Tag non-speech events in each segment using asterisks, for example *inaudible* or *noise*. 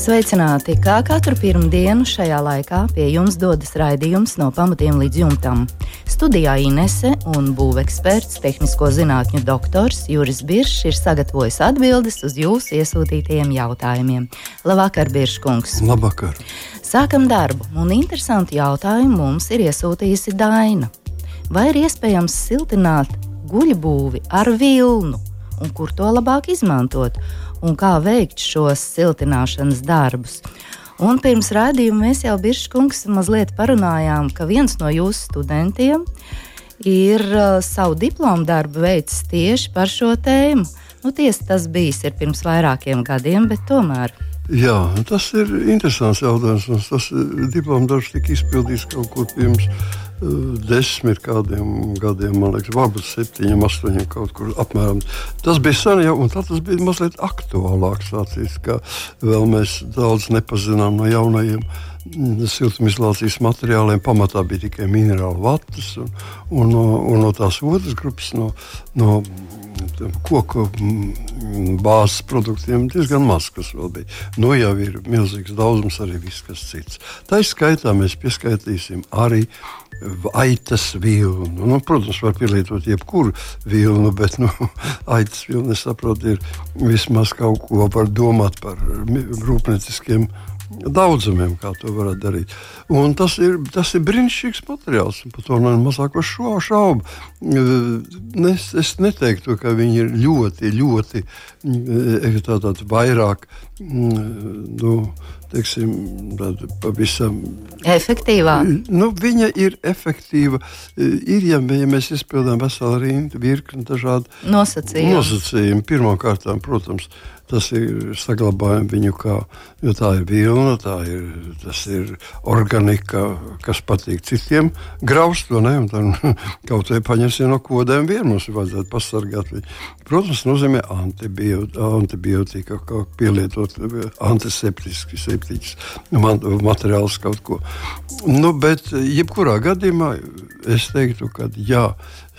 Sveicināti! Kā katru pirmdienu šajā laikā pie jums dodas raidījums no pamatiem līdz jumtam. Studijā Inese un būveksperts, tehnisko zinātņu doktors Juris Biršs ir sagatavojis atbildes uz jūsu iesūtītajiem jautājumiem. Labvakar, Birškungs! Labvakar! Sākam darbu, un interesantu jautājumu mums ir iesūtījusi Daina. Vai ir iespējams siltināt guļbūvi ar vilnu, un kur to labāk izmantot? un kā veikt šos siltināšanas darbus. Un pirms rādījuma mēs jau Biržkungs mazliet parunājām, ka viens no jūsu studentiem ir uh, savu diplomu darbu veicis tieši par šo tēmu. Nu, tiesa, tas bijis pirms vairākiem gadiem, bet tomēr. Jā, tas ir interesants jautājums. Tas diplomu darbs tika izpildīts kaut kur pirms desmit kādiem gadiem, man liekas, varbūt septiņiem, astoņiem kaut kur apmēram. Tas bija sen jau, un tas bija mazliet aktuālāks. Sācīs, ka vēl mēs daudz nepazinām no jaunajiem mm, siltumizolācijas materiāliem. Pamatā bija tikai minerāla vatas, un, un, un no tās otras grupas, no, no koku mm, bāzes produktiem diezgan maz, kas vēl bija. Nu jau ir milzīgs daudzums arī viss, kas cits. Tā izskaitā mēs pieskaitīsim arī aitas vilnu. Nu, protams, var pielietot jebkuru vilnu, bet nu, *laughs* aitas vilna, es saprotu, ir vismaz kaut ko var domāt par rūpnieciskiem daudzumiem, kā to varētu darīt. Un tas ir, tas ir brīnišķīgs materiāls, par to nav mazāko šo šaubu. Es, es neteiktu, ka viņi ir ļoti, ļoti eh, tādā vairāk. Nu, teiksim, pavisam efektīvā. Nu, viņa ir efektīva. Ir, ja, ja mēs izpildām veselu rindu, virkni dažādu nosacījumu. nosacījumu. Pirmkārt, protams, tas ir saglabājumi viņu kā, jo tā ir vilna, tā ir, tas ir organika, kas patīk citiem graust, to ne, un tad *laughs* kaut vai paņemsim no kodēm vien, mums vajadzētu pasargāt viņu. Protams, nozīmē antibiotika, kā pielietot antiseptiski, septiķis materiāls kaut ko. Nu, bet jebkurā gadījumā es teiktu, ka jā,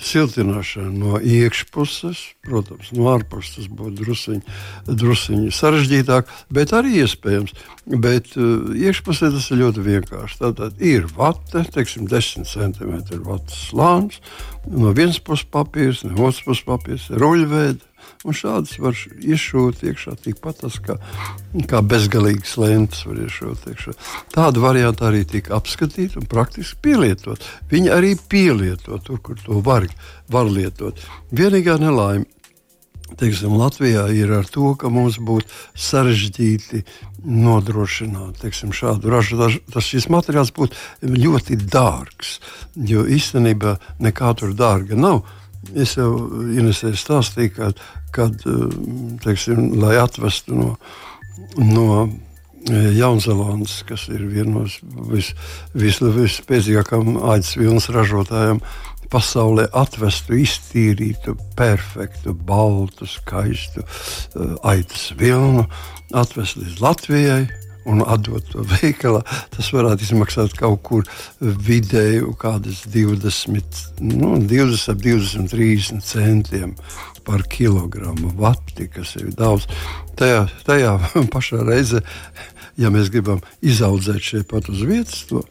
siltināšana no iekšpuses, protams, no ārpuses tas būtu drusciņi, drusciņi sarežģītāk, bet arī iespējams. Bet uh, iekšpusē tas ir ļoti vienkārši. Tātad ir vate, teiksim, 10 cm vatas slānis, no vienas puses papīrs, no otras puses papīrs, ruļveida Un šādas var izšūt iekšā tikpat tas, kā, kā bezgalīgas lentes var iešūt iekšā. Tādu variantu arī tika apskatīta un praktiski pielietot. Viņi arī pielieto tur, kur to var, var lietot. Vienīgā nelaime. Teiksim, Latvijā ir ar to, ka mums būtu sarežģīti nodrošināt teiksim, šādu ražu. Tas šis materiāls būtu ļoti dārgs, jo īstenībā nekā tur dārga nav. Es jau Inesē stāstīju, ka, kad, teiksim, lai atvestu no, no e, Jaunzēlandes, kas ir viena no vis, vis, vispēcīgākajām aizsardzības vilnas ražotājiem, pasaulē atvestu, iztīrītu, perfektu, baltu, skaistu uh, aitas vilnu, atvest līdz Latvijai un atdot to veikalā, tas varētu izmaksāt kaut kur vidēji kādas 20, nu, 20, 20 30 centiem par kilogramu vati, kas ir daudz. Tajā, tajā *laughs* pašā reizē, ja mēs gribam izaudzēt šeit pat uz vietas, to,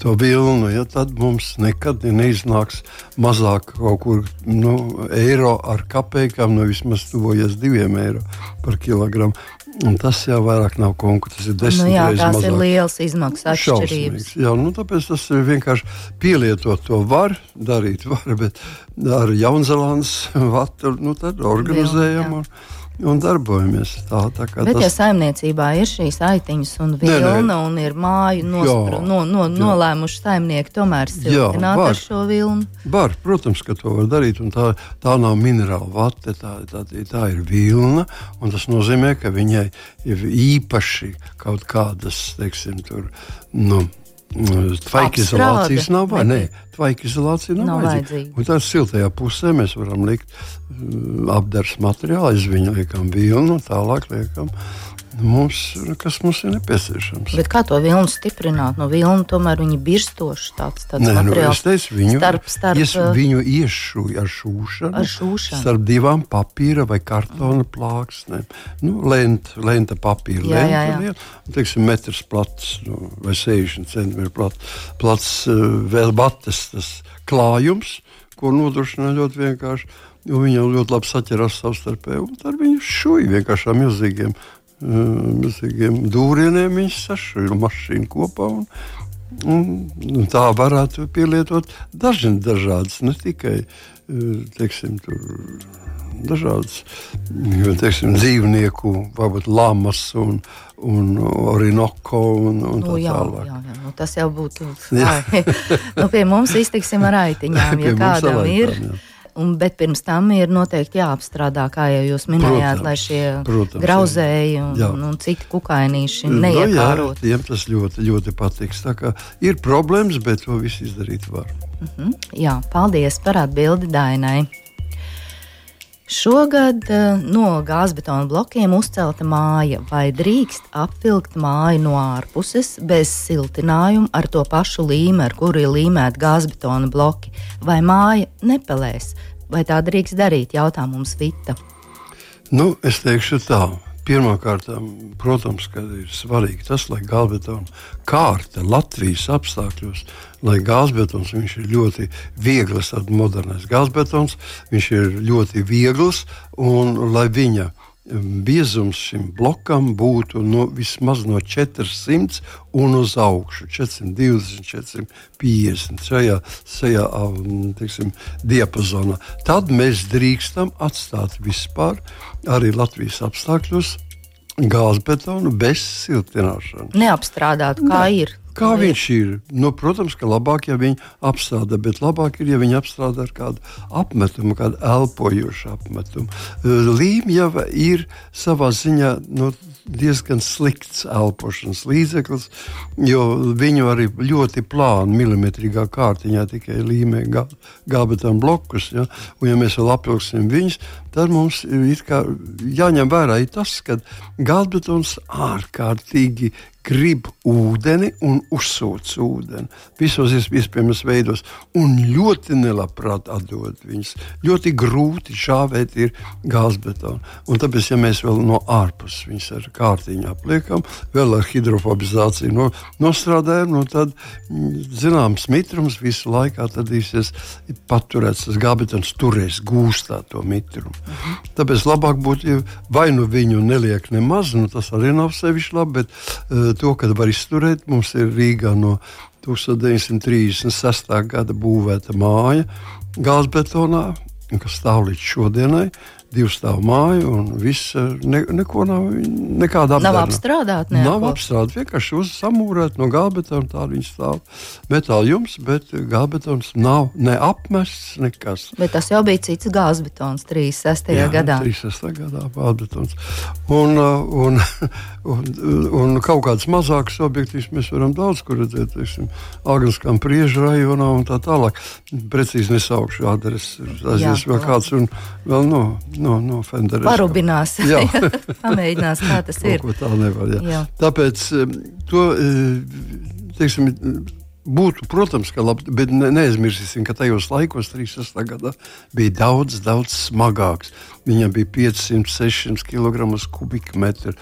to vilnu, ja, tad mums nekad neiznāks mazāk kaut kur nu, eiro ar kapekām, no nu, vismaz tuvojas diviem eiro par kilogramu. Un tas jau vairāk nav konkurss. Tas ir desmit nu, jā, reizes mazāk. Tas ir liels izmaksas atšķirības. Jā, nu, tāpēc tas ir vienkārši pielietot to var darīt, var, bet ar Jaunzēlandes *laughs* vatu nu, organizējam. Jā, jā un darbojamies. Tā, tā Bet, tas... ja saimniecībā ir šīs aitiņas un vilna, un ir māju nospra, jā, no, no, jā. nolēmuši saimnieki tomēr siltināt ar šo vilnu? Var, protams, ka to var darīt, un tā, tā nav minerāla vate, tā, tā, tā ir vilna, un tas nozīmē, ka viņai ir īpaši kaut kādas, teiksim, tur, nu, Tvaika izolācijas nav. Nē, tvaika izolācija nav, Nav vajadzīga. vajadzīga. Un tā siltajā pusē mēs varam likt mm, apdars materiālu, aiz viņa liekam vilnu, un tālāk liekam mums, kas mums ir nepieciešams. Bet kā to vilnu stiprināt? No vilna tomēr viņi ir birstoši. Tāds, tāds Nē, nu, materiāls. es teicu, viņu, starp, starp, ies, viņu iešūju ar šūšanu, Ar šūšanu. starp divām papīra vai kartona plāksnēm. Nu, lenta, lenta papīra, Jā, lenta, jā, jā. liela, teiksim, metrs plats nu, vai 60 centimetru plats, plats vēl bates tas klājums, ko nodrošina ļoti vienkārši. Jo viņam ļoti labi saķerās savstarpēji, un tad viņš šūja vienkārši ar milzīgiem, milzīgiem dūrieniem. Viņš sašuja mašīnu kopā. Un, Un, un tā varētu pielietot daži, dažādas, ne tikai teiksim, tur, dažādas teiksim, dzīvnieku, varbūt lamas un, un orinoko un, un tā Nu, jā, tālāk. jā, jā. Nu, tas jau būtu. *laughs* Nu, pie mums iztiksim ar aitiņām, *laughs* ja kādam ir. aitām, jā. Un, bet pirms tam ir noteikti jāapstrādā, kā jau jūs minējāt, Protams, lai šie protams, jā. grauzēji un, Jā. un citi kukainīši Nu, jā, neiekārot. tiem tas ļoti, ļoti patiks. Tā kā Ir problēmas, bet to visu izdarīt var. Jā, paldies par atbildi Dainai. Šogad eh, no gāzbetona blokiem uzcelta māja. Vai drīkst apvilkt māju no ārpuses bez siltinājuma ar to pašu līmeni, ar kuru ir līmēti gāzbetona bloki? Vai māja nepelēs? Vai tā drīkst darīt? Jautā mums Vita. Nu, es teikšu tā. Pirmkārt, protams, ir svarīgi tas, lai gāzbetona kārta Latvijas apstākļos, lai gāzbetons ir ļoti viegls, tāds modernais gāzbetons, viņš ir ļoti viegls un lai viņa um, biezums šim blokam būtu no, vismaz no 400 un uz augšu, 420, 450 šajā, šajā um, teiksim, diapazonā. Tad mēs drīkstam atstāt vispār arī Latvijas apstākļos gāzbetonu bez siltināšanas. Neapstrādāt, kā Nē. ir. Kā viņš ir? Nu, protams, ka labāk, ja viņi apstrādā, bet labāk ir, ja viņi apstrādā ar kādu apmetumu, kādu elpojošu apmetumu. Līmja ir savā ziņā nu, diezgan slikts elpošanas līdzeklis, jo viņu arī ļoti plāni, milimetrīgā kārtiņā tikai līmē gā- gābetām blokus. Ja? Un, ja mēs vēl apvilksim viņus, tad mums ir jāņem vērā tas, ka gāzbetons ārkārtīgi grib ūdeni un uzsūc ūdeni visos iespējamos veidos, un ļoti nelabprāt atdod viņus. Ļoti grūti šāvēt ir gāzbetonu. Un tāpēc, ja mēs vēl no ārpuses viņus ar kārtiņu apliekam, vēl ar hidrofobizāciju no, nostrādājam, nu tad zināms mitrums visu laikā tadīsies paturēts. Tas gāzbetons turēs gūstā to mitrumu. Tāpēc labāk būtu, ja vai nu viņu neliek nemaz, nu tas arī nav sevišķi labi, bet uh, to, kad var izturēt, mums ir Rīgā no 1936. gada būvēta māja gāzbetonā, kas stāv līdz šodienai. Divu stāvu māju, un viss ne, neko nav. Nekāda Nav apdarna. apstrādāta. Nav apstrādāta. Vienkārši uzsamūrēta no gāzbetona. Tā viņa stāv metāla jums, bet gāzbetons nav ne apmests, nekas. Bet tas jau bija cits gāzbetons 36. gadā. 36. gadā gāzbetons. Un, uh, un, *laughs* un, un kaut kādas mazākas objektīvas mēs varam daudz kur redzēt. Teiksim, Agriskām priežu rajonā un tā tālāk. Precīzi nesaukšu adresi. Aizies vēl kāds un vēl no, no, no Fenderes. Parubinās. Jā. *laughs* Pamēģinās, kā tas ir. Ko tā nevar. Jā. Jā. Tāpēc um, to eh, teiksim, būtu, protams, ka labi, bet ne, neaizmirsīsim, ka tajos laikos, 36. gadā, bija daudz, daudz smagāks. Viņam bija 500, 600 kg kubikmetru.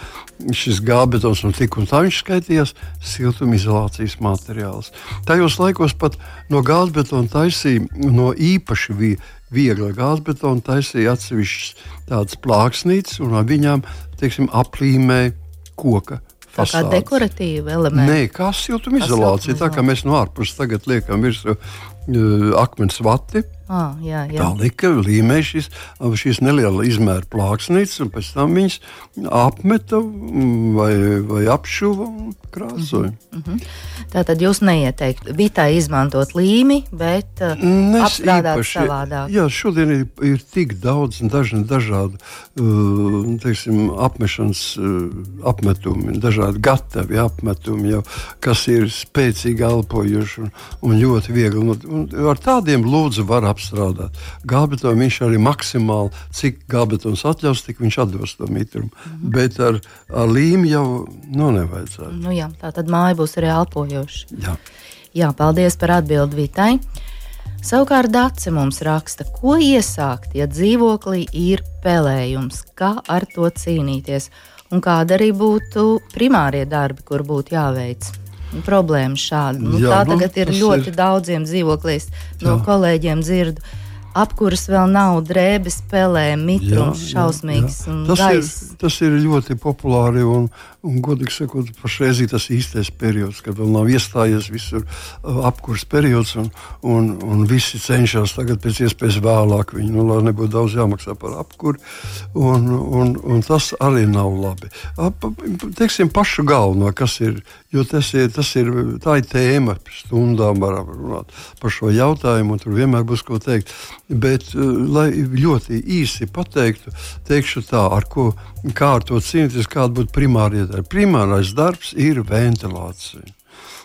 Šis gābetons un tik un tā viņš skaitījās siltumizolācijas materiāls. Tajos laikos pat no gāzbetona taisīja no īpaši vi- viegla gāzbetona taisīja atsevišķas tādas plāksnītes un ar viņām, teiksim, aplīmēja koka. Tā kā dekoratīva elementa. Nē, kā siltumizolācija. Tā kā mēs no ārpuses tagad liekam virsū uh, akmens vati, Ah, jā, jā. Tā lika līmē šīs, šīs neliela izmēra plāksnītes, un pēc tam viņas apmeta mm, vai, vai apšuva un krāsoja. Mm -hmm. Tā tad jūs neieteiktu vitai izmantot līmi, bet uh, Nes apstrādāt īpaši, savādāk. Jā, šodien ir, ir tik daudz dažni dažādi uh, teiksim, apmešanas uh, apmetumi, dažādi gatavi apmetumi, jau, kas ir spēcīgi elpojuši un, un ļoti viegli. Un, un ar tādiem lūdzu var apstrādāt apstrādāt. Gābetonu viņš arī maksimāli, cik gābetons atļaus, tik viņš atdos to mitrumu. Mm -hmm. Bet ar, ar līmi jau nu, nevajadzētu. Nu, jā, tā tad māja būs arī elpojoša. Jā. jā, paldies par atbildi Vitai. Savukārt Dārsa mums raksta, ko iesākt, ja dzīvoklī ir pelējums, kā ar to cīnīties, un kāda arī būtu primārie darbi, kur būtu jāveic problēma šāda. Nu, Jā, tā nu, tagad ir ļoti ir... daudziem dzīvoklīs. No Jā. kolēģiem dzirdu. Apkurs vēl nav drēbes, spēlē, mitrums, šausmīgs. Jā, jā. Tas, gais. ir, tas ir ļoti populāri un, Un, godīgi sakot, pašreiz ir tas īstais periods, kad vēl nav iestājies visur uh, apkurss periods, un, un, un visi cenšas tagad pēc iespējas vēlāk viņu, nu, lai nebūtu daudz jāmaksā par apkuri. Un, un, un tas arī nav labi. Ap, teiksim, pašu galveno, kas ir, jo tas ir, tas ir tā ir tēma, stundām varam runāt par šo jautājumu, un tur vienmēr būs ko teikt. Bet, uh, lai ļoti īsi pateiktu, teikšu tā, ar ko, kā ar to cīnīties, kāda būtu primārie darbi. Primārais darbs ir ventilācija.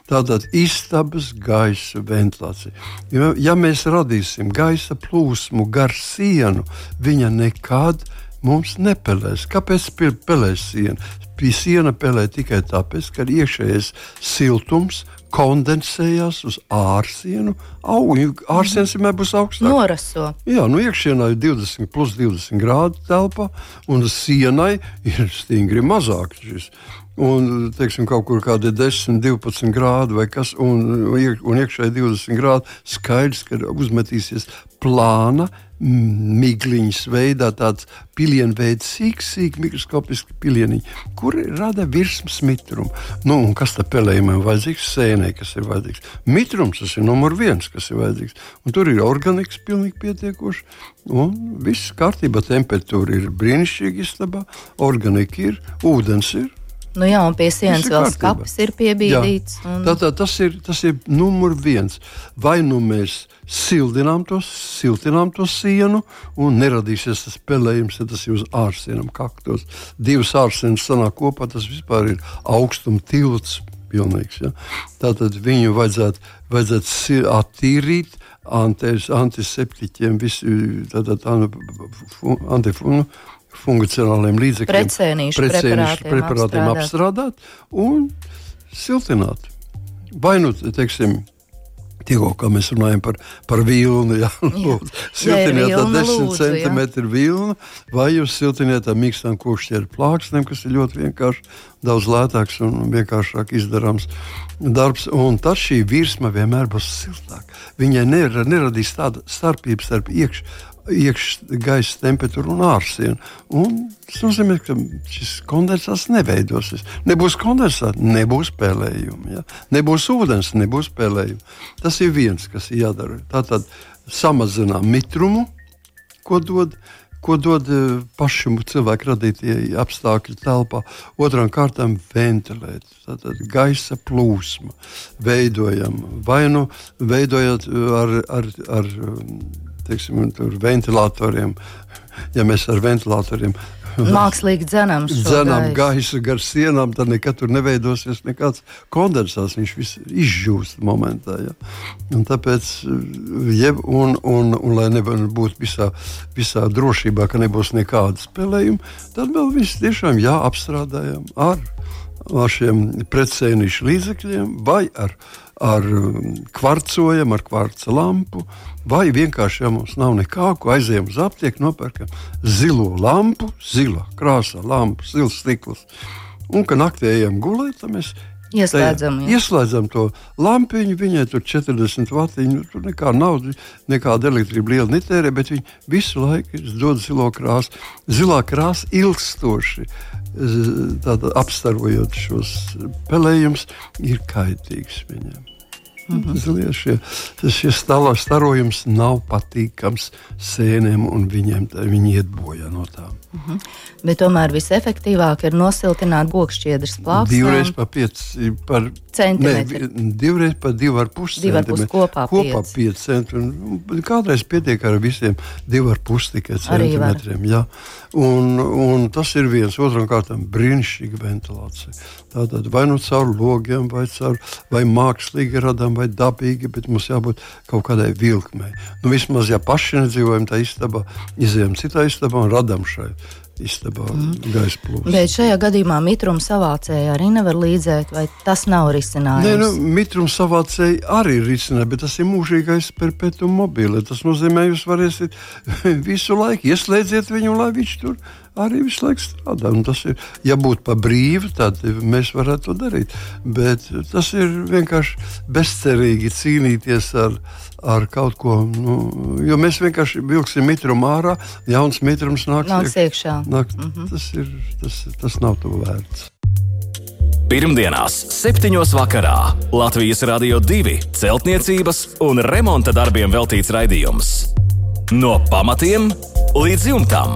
Tātad istabas gaisa ventilācija. Ja, ja mēs radīsim gaisa plūsmu gar sienu, viņa nekad mums nepelēs. Kāpēc pelēs siena? Pie siena pelē tikai tāpēc, ka iekšējais siltums kondensējās uz ārsienu. Ārsienas vienmēr būs augstāks. Noraso. Jā, nu iekšienā ir 20, plus 20 grādi telpa, un sienai ir stingri mazāk šis un teiksim, kaut kur kādi 10, 12 grādi vai kas, un, un iekšēji 20 grādi, skaidrs, ka uzmetīsies plāna. Migliņš veidā tāds pilienveids, sīks, sīk, mikroskopiski pilieniņi, kuri rada virsmas mitrumu. Nu, un kas tam pelējumam vajadzīgs? Sēnē, kas ir vajadzīgs. Mitrums tas ir numur viens, kas ir vajadzīgs. Un tur ir organiks pilnīgi pietiekoši. Un viss kārtībā, temperatūra ir brīnišķīga istabā, organika ir, ūdens ir. Nu jā, un pie sienas vēl skats ir piebīdīts. Un... Tātad tas ir, tas ir numur viens. Vai nu mēs sildinām to, siltinām to sienu, un neradīsies tas spēlējums, ja tas ir uz ārsienām kaktos. Divas ārsienas sanāk kopā, tas vispār ir augstuma tilts. Pilnīgs, ja? Tātad viņu vajadzētu, vajadzētu attīrīt, antes, antiseptiķiem, visu tātad antifunu funkcionāliem līdzekļiem, precēnīšu preparātiem, preparātiem apstrādāt. apstrādāt un siltināt. Vai nu, teiksim, Tikko kā mēs runājam par, par vilnu, ja siltiniet ar 10 cm vilnu, vai jūs siltiniet ar mīkstām kūkšķieru plāksnēm, kas ir ļoti vienkārši, daudz lētāks un vienkāršāk izdarāms darbs. Un tad šī virsma vienmēr būs siltāka. Viņai neradīs tādu starpību starp iekšā iekšā gaisa temperatūra un ārsiena. Un tas nozīmē, ka šis kondensāts neveidosies. Nebūs kondensāta, nebūs spēlējuma. Ja? Nebūs ūdens, nebūs spēlējuma. Tas ir viens, kas jādara. Tātad samazinām mitrumu, ko dod. Ko dod e, pašam cilvēku radītie apstākļi telpā? Otrām kārtām ventilēt, tātad gaisa plūsma. Veidojam vai nu veidojot ar, ar, ar teiksim, ventilatoriem. Ja mēs ar ventilatoriem mākslīgi dzenam, dzenam gaisu gar sienām, tad nekad tur neveidosies nekāds kondensāts. Viņš viss izžūst momentā. Ja? Un tāpēc, jeb, un, un, un lai nebūtu visā, visā drošībā, ka nebūs nekāda spēlējuma, tad vēl viss tiešām jāapstrādājam ar, ar šiem precēnišu līdzekļiem vai ar ar um, kvarcojam, ar kvarca lampu, vai vienkārši, ja mums nav nekā, ko aizējām uz aptieku, nopērkam zilo lampu, zila krāsā lampu, zils stikls. Un, kad naktī ejam gulēt, tad mēs Ieslēdzam, jā. ieslēdzam to lampiņu, viņai tur 40 vatiņu, tur nekā nav, nekāda elektrība liela netērē, bet viņi visu laiku dod zilo krāsu. Zilā krāsa ilgstoši apstarojot šos pelējumus, ir kaitīgs viņiem. Mm -hmm. šie, stalā starojums nav patīkams sēnēm, un viņiem viņi iet bojā no tām. -hmm. Bet tomēr visefektīvāk ir nosiltināt gokšķiedras plāksnēm. Divreiz pa pieci par centimetri. Ne, divreiz pa divu ar pus centimetri. Kopā, kopā pieci centimetri. Kādreiz pietiek ar visiem divu ar pus tikai centimetriem. Jā. Un, un tas ir viens. Otram kārtam brīnišķīga ventilācija. Tātad vai nu caur logiem, vai, caur, vai mākslīgi radām, vai dabīgi, bet mums jābūt kaut kādai vilkmei. Nu, vismaz, ja paši nedzīvojam tajā istabā, izējām citā istabā un radām šai istabā mm. gaisa plūsmu. Bet šajā gadījumā mitruma savācēji arī nevar līdzēt, vai tas nav risinājums? Nē, nu, mitruma savācēji arī ir risinājums, bet tas ir mūžīgais perpetuum mobile. Tas nozīmē, jūs varēsiet *laughs* visu laiku ieslēdziet viņu, lai viņš tur arī visu laiku strādā. Un tas ir, ja būtu pa brīvu, tad mēs varētu to darīt. Bet tas ir vienkārši bezcerīgi cīnīties ar, ar kaut ko. Nu, jo mēs vienkārši vilksim mitrumu ārā, jauns mitrums nāks, nāks iekšā. Nāk, mm -hmm. tas, ir, tas, tas nav to vērts. Pirmdienās, 7. vakarā Latvijas Rādio 2 celtniecības un remonta darbiem veltīts raidījums. No pamatiem līdz jumtam.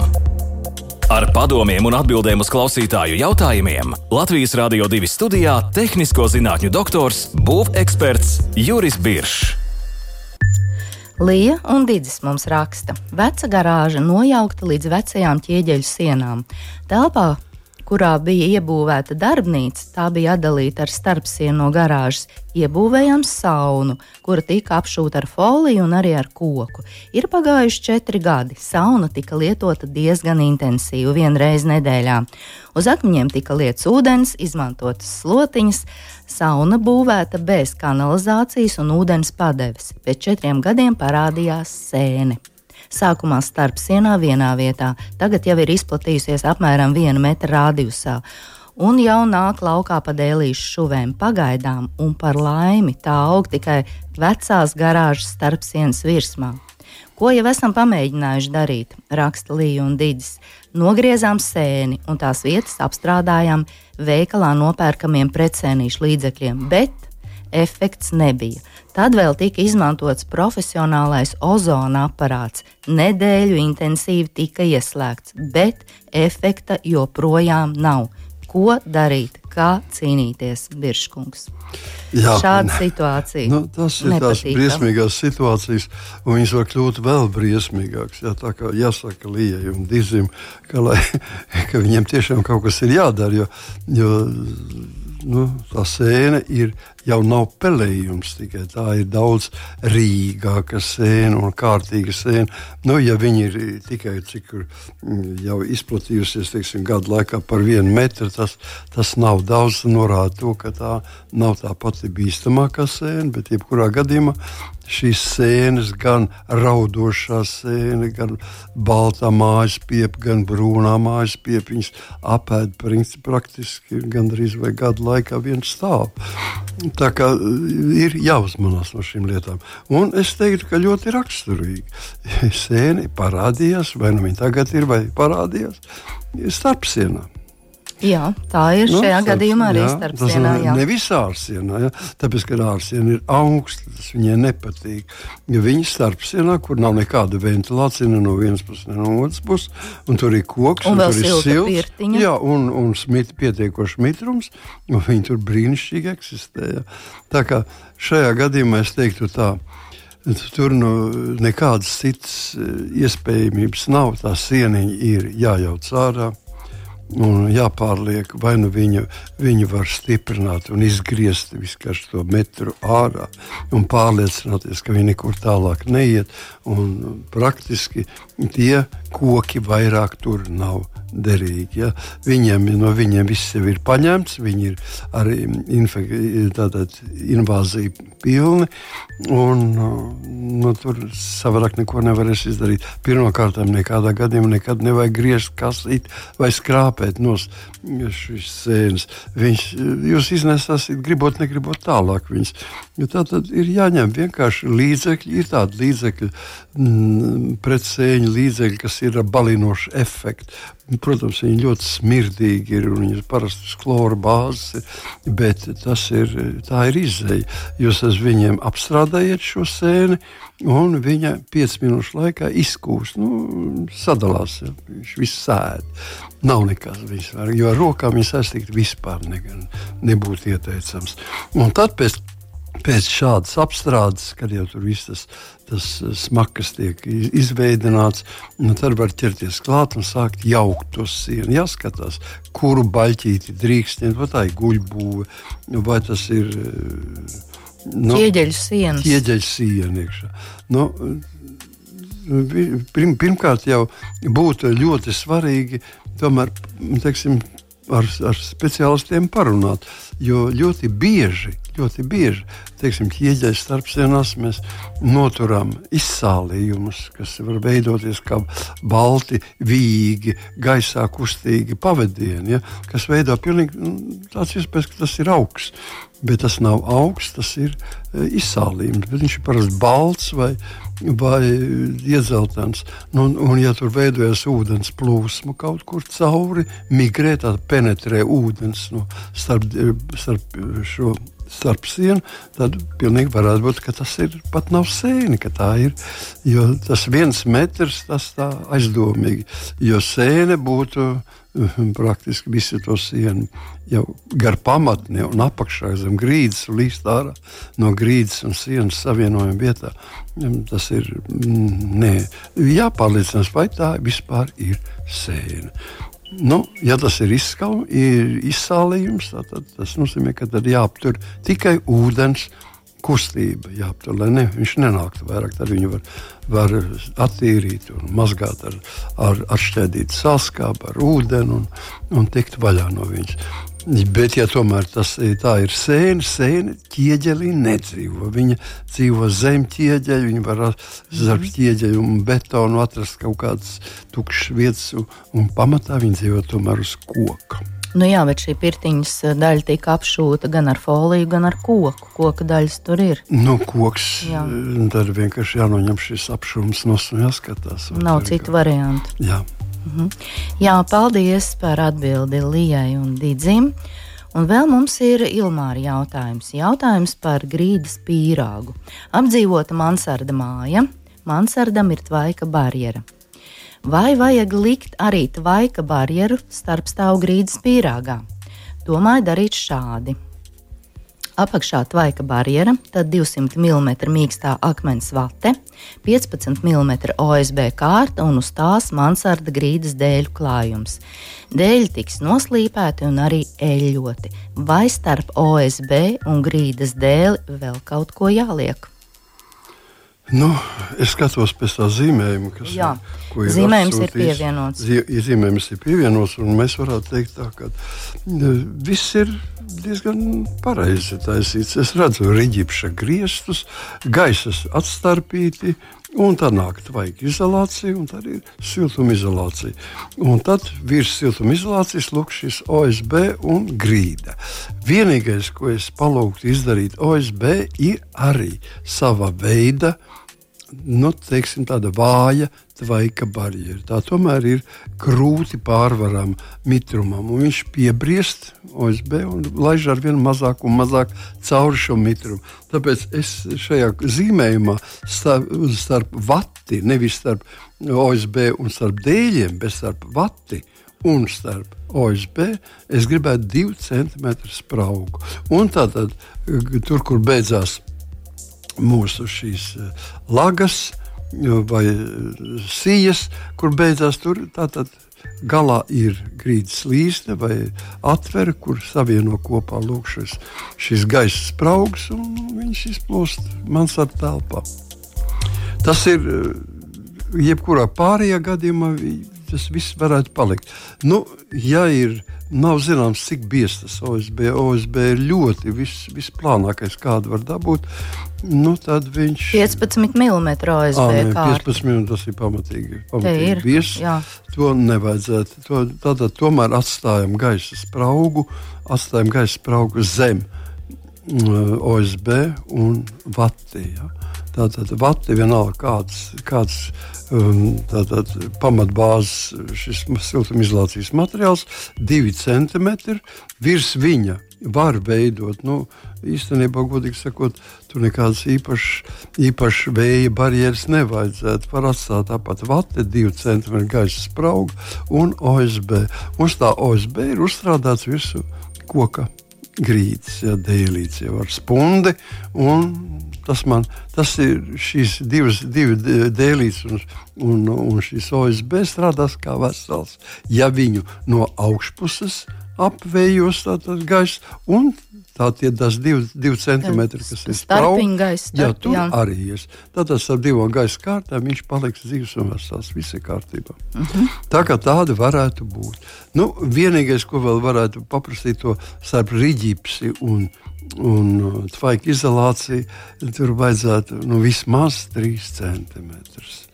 Ar padomiem un atbildēm uz klausītāju jautājumiem Latvijas Rādio 2 studijā - tehnisko zinātņu doktors, būveksperts Juris Biršs. Lija un Digis mums raksta, ka veca garāža nojaukta līdz vecajām ķieģeļu sienām. Telpā, kurā bija iebūvēta darbnīca, tā bija atdalīta ar starpsienu no garāžas. Iebūvējām saunu, kura tika apšūta ar foliju un arī ar koku. Ir pagājuši četri gadi. Sauna tika lietota diezgan intensīvi, vienreiz nedēļā. Uz akmeņiem tika lietas ūdens, izmantotas slotiņas. Sauna būvēta bez kanalizācijas un ūdens padeves. Pēc četriem gadiem parādījās sēne. Sākumā starp sienā vienā vietā, tagad jau ir izplatījusies apmēram viena metra radiusā. Un jau nāk laukā pa dēlīšu šuvēm pagaidām, un par laimi tā aug tikai vecās garāžas starpsienas virsmā. Ko jau esam pamēģinājuši darīt, raksta Līja un Digis. Nogriezām sēni un tās vietas apstrādājām veikalā nopērkamiem precēnīšu līdzekļiem, bet efekts nebija. Tad vēl tika izmantots profesionālais ozona aparāts. Nedēļu intensīvi tika ieslēgts, bet efekta joprojām nav. Ko darīt, kā cīnīties, Biržkungs? Jā, Šāda situācija. Nu, tas ir tās briesmīgās situācijas, un viņas var kļūt vēl briesmīgākas. Jā, tā kā jāsaka Lijai un Dizim, ka, lai, *laughs* ka viņiem tiešām kaut kas ir jādara, jo, jo nu, tā sēne ir jau nav pelējums, tikai tā ir daudz rīgāka sēne un kārtīga sēne. Nu, ja viņi ir tikai cik mm, jau izplatījusies teiksim, gadu laikā par vienu metru, tas, tas nav daudz. Norāda to, ka tā nav tā pati bīstamākā sēne, bet jebkurā gadījumā šīs sēnes, gan raudošā sēne, gan baltā mājas piepa, gan brūnā mājas piepa. Viņas apēd praktiski gandrīz vai gadu laikā viens stāv. Tā kā ir jāuzmanās no šīm lietām. Un es teiktu, ka ļoti raksturīgi. *laughs* Sēne parādījās, vai nu viņa tagad ir, vai parādījās starp sienām. Jā, tā ir nu, šajā starp, gadījumā arī starp sienām. Ne visā ārsienā, ja? tāpēc, ka ārsiena ir augsta, tas viņai nepatīk. Ja viņi starp sienā, kur nav nekāda ventilācija ne no vienas puses, ne no otras puses, un tur ir koks, un, un tur ir silts, jā, un, un smit, pietiekoši mitrums, un viņi tur brīnišķīgi eksistē. Ja? Tā kā šajā gadījumā es teiktu tā. Tur nu, nekādas citas eh, iespējamības nav. Tā sieniņa ir jājauc ārā un jāpārliek, vai nu viņu, viņu var stiprināt un izgriezt visu to metru ārā un pārliecināties, ka viņi nekur tālāk neiet. Praktiski tie koki vairāk tur nav derīgi. Ja? Viņiem, no viņiem viss jau ir paņemts, viņi ir arī invāzija pilni. Un, nu, tur savādāk neko nevarēs izdarīt. Pirmkārt, nekādā gadījumā nekad nevajag griezt, kasīt vai skrāpēt no šīs sēnes. Viņš, jūs iznesāsiet, gribot, negribot tālāk viņas. Jo tā tad ir jāņem vienkārši līdzekļi, ir tādi līdzekļi mm, pretsēņu līdzekļi, kas ir ar balinošu efektu. Protams, viņi ļoti smirdīgi ir un viņas parasti klora bāzes, ir, bet tas ir, tā ir izēja. Jūs ar viņiem apstrādājat šo sēni, un viņa 5 minūšu laikā izkūst, nu, sadalās. Ja, viņš viss sēž. Nav nekas vispār, jo ar rokām viņš aiztikt vispār ne, nebūtu ieteicams. Un tad pēc pēc šādas apstrādes, kad jau tur viss tas, tas smags tiek izveidināts, nu, tad var ķerties klāt un sākt jaukt to sienu. Jāskatās, kuru baļķīti drīkst ņemt, vai tā ir guļbūve, vai tas ir nu, ķieģeļu siena. Ķieģeļu siena iekšā. Nu, pirm, pirmkārt, jau būtu ļoti svarīgi tomēr, teiksim, ar, ar speciālistiem parunāt, jo ļoti bieži ļoti bieži. Teiksim, ķieģeļa starpsienās mēs noturam izsālījumus, kas var veidoties kā balti, vīgi, gaisā kustīgi pavadieni, ja, kas veido pilnīgi nu, tāds iespējas, ka tas ir augsts. Bet tas nav augsts, tas ir e, izsālījums. Viņš ir parasti balts vai, vai iedzeltens. Nu, un, un, ja tur veidojas ūdens plūsma kaut kur cauri, migrē, tad penetrē ūdens nu, starp, starp šo starp sienu, tad pilnīgi varētu būt, ka tas ir pat nav sēne, ka tā ir. Jo tas viens metrs, tas tā aizdomīgi, jo sēne būtu mhm, praktiski visu to sienu jau gar pamatni un apakšā zem grīdas līst ārā no grīdas un sienas savienojuma vietā. Tas ir mm, jāpārliecinās, vai tā vispār ir sēne. Nu, ja tas ir, izskau, ir izsālījums, tad tas nozīmē, ka tad jāaptur tikai ūdens kustība, jāaptur, lai ne, viņš nenāktu vairāk. Tad viņu var, var attīrīt un mazgāt ar, ar atšķēdītu salskābu, ar ūdeni un, un tikt vaļā no viņas. Bet, ja tomēr tas ir sēne, sēne ķieģelī nedzīvo. Viņa dzīvo zem ķieģeļa, viņa var starp mhm. ķieģeļu un betonu atrast kaut kādas tukšas vietas, un pamatā viņa dzīvo tomēr uz koka. Nu jā, bet šī pirtiņas daļa tika apšūta gan ar foliju, gan ar koku. Koka daļas tur ir. Nu, koks. Jā. Tad vienkārši jānoņem šis apšūms no jāskatās. Nav citu variantu. Jā. Mhm. Jā, paldies par atbildi Lijai un Digim. Un vēl mums ir Ilmāra jautājums. Jautājums par grīdas pīrāgu. Apdzīvota mansarda māja. Mansardam ir tvaika barjera. Vai vajag likt arī tvaika barjeru starp stāvu grīdas pīrāgā? Domāju darīt šādi apakšā tvaika barjera, tad 200 mm mīkstā akmens vate, 15 mm OSB kārta un uz tās mansarda grīdas dēļu klājums. Dēļi tiks noslīpēti un arī eļļoti, vai starp OSB un grīdas dēli vēl kaut ko jāliek. Nu, es skatos pēc tā zīmējuma, kas Jā, ir. Zīmējums ir pievienots. Zīmējums ir pievienots, un mēs varētu teikt, tā, ka viss ir diezgan pareizi taisīts. Es redzu rīķipša griestus, gaisas atstarpīti. Un tad nāk tvaika izolācija, un tad ir siltumizolācija. Un tad virs siltumizolācijas lūk šis OSB un grīda. Vienīgais, ko es palūgtu izdarīt OSB, ir arī sava veida nu, teiksim, tāda vāja tvaika barjera. Tā tomēr ir grūti pārvarama mitrumam. Viņš piebriest OSB un laiž ar vien mazāk un mazāk cauri šo mitrumu. Tāpēc es šajā zīmējumā starp, starp vati, nevis starp OSB un starp dēļiem, bet starp vati un starp OSB, es gribētu divu centimetru spraugu. Un tātad tur, kur beidzās mūsu šīs eh, lagas vai eh, sijas, kur beidzās tur. Tātad galā ir grīdas līste vai atvere, kur savieno kopā šis, šis gaisa spraugs un viņš izplūst mansardā telpā. Tas ir jebkurā pārējā gadījumā, tas viss varētu palikt. Nu, ja ir Nav zināms, cik biezs tas OSB. OSB ir ļoti vis, visplānākais, kādu var dabūt. Nu, tad viņš 15 mm OSB. À, nē, 15 mm tas ir pamatīgi. pamatīgi biezs. To nevajadzētu. To, tātad tomēr atstājam gaisa spraugu, atstājam gaisa spraugu zem mm, OSB un vati. Tātad vati vienalga kāds, kāds um, tātad, pamatbāzes šis siltumizolācijas materiāls, divi centimetri virs viņa var veidot. Nu, īstenībā, godīgi sakot, tur nekādas īpašas īpaš vēja barjeras nevajadzētu. Var atstāt tāpat vati, divu centimetru gaisa spraugu un OSB. Mums tā OSB ir uzstrādāts virsū koka grīdas, ja, dēlītes jau ar spundi. Tas, man, tas ir šīs divas dēlītes, un, un, un šis OSB strādās kā vesels. Ja viņu no augšpuses apvējos tātad gaisa, un tā tie tas divi, divi centimetri, kas ir starpīgais. Jā, tur jā. arī ir. Tātad ar divām gaisa kārtām viņš paliks dzīves un vesels, viss ir kārtībā. Uh mhm. -huh. Tā kā tāda varētu būt. Nu, vienīgais, ko vēl varētu paprasīt, to starp rīģipsi un un uh, tvaika izolācija, tur vajadzētu nu, vismaz 3 centimetrus.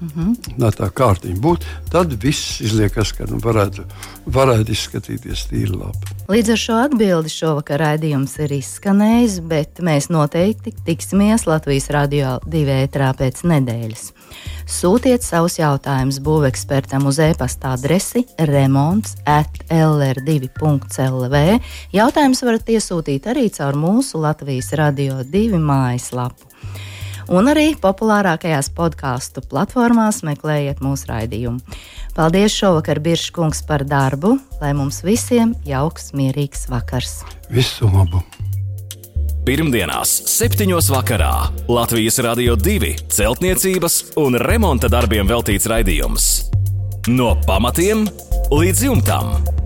Mm -hmm. Tā kārtiņa būtu, tad viss izliekas, ka nu, varētu, varētu izskatīties tīri labi. Līdz ar šo atbildi šovakar raidījums ir izskanējis, bet mēs noteikti tiksimies Latvijas radio divi ētrā pēc nedēļas. Sūtiet savus jautājumus būvekspertam uz e-pasta adresi remonds at lr2.lv. Jautājumus varat iesūtīt arī caur mūsu Latvijas radio divi mājaslapu un arī populārākajās podkāstu platformās meklējiet mūsu raidījumu. Paldies šovakar, Biržkungs, par darbu, lai mums visiem jauks, mierīgs vakars. Visu labu! Pirmdienās, 7. vakarā Latvijas Rādio 2 celtniecības un remonta darbiem veltīts raidījums. No pamatiem līdz jumtam!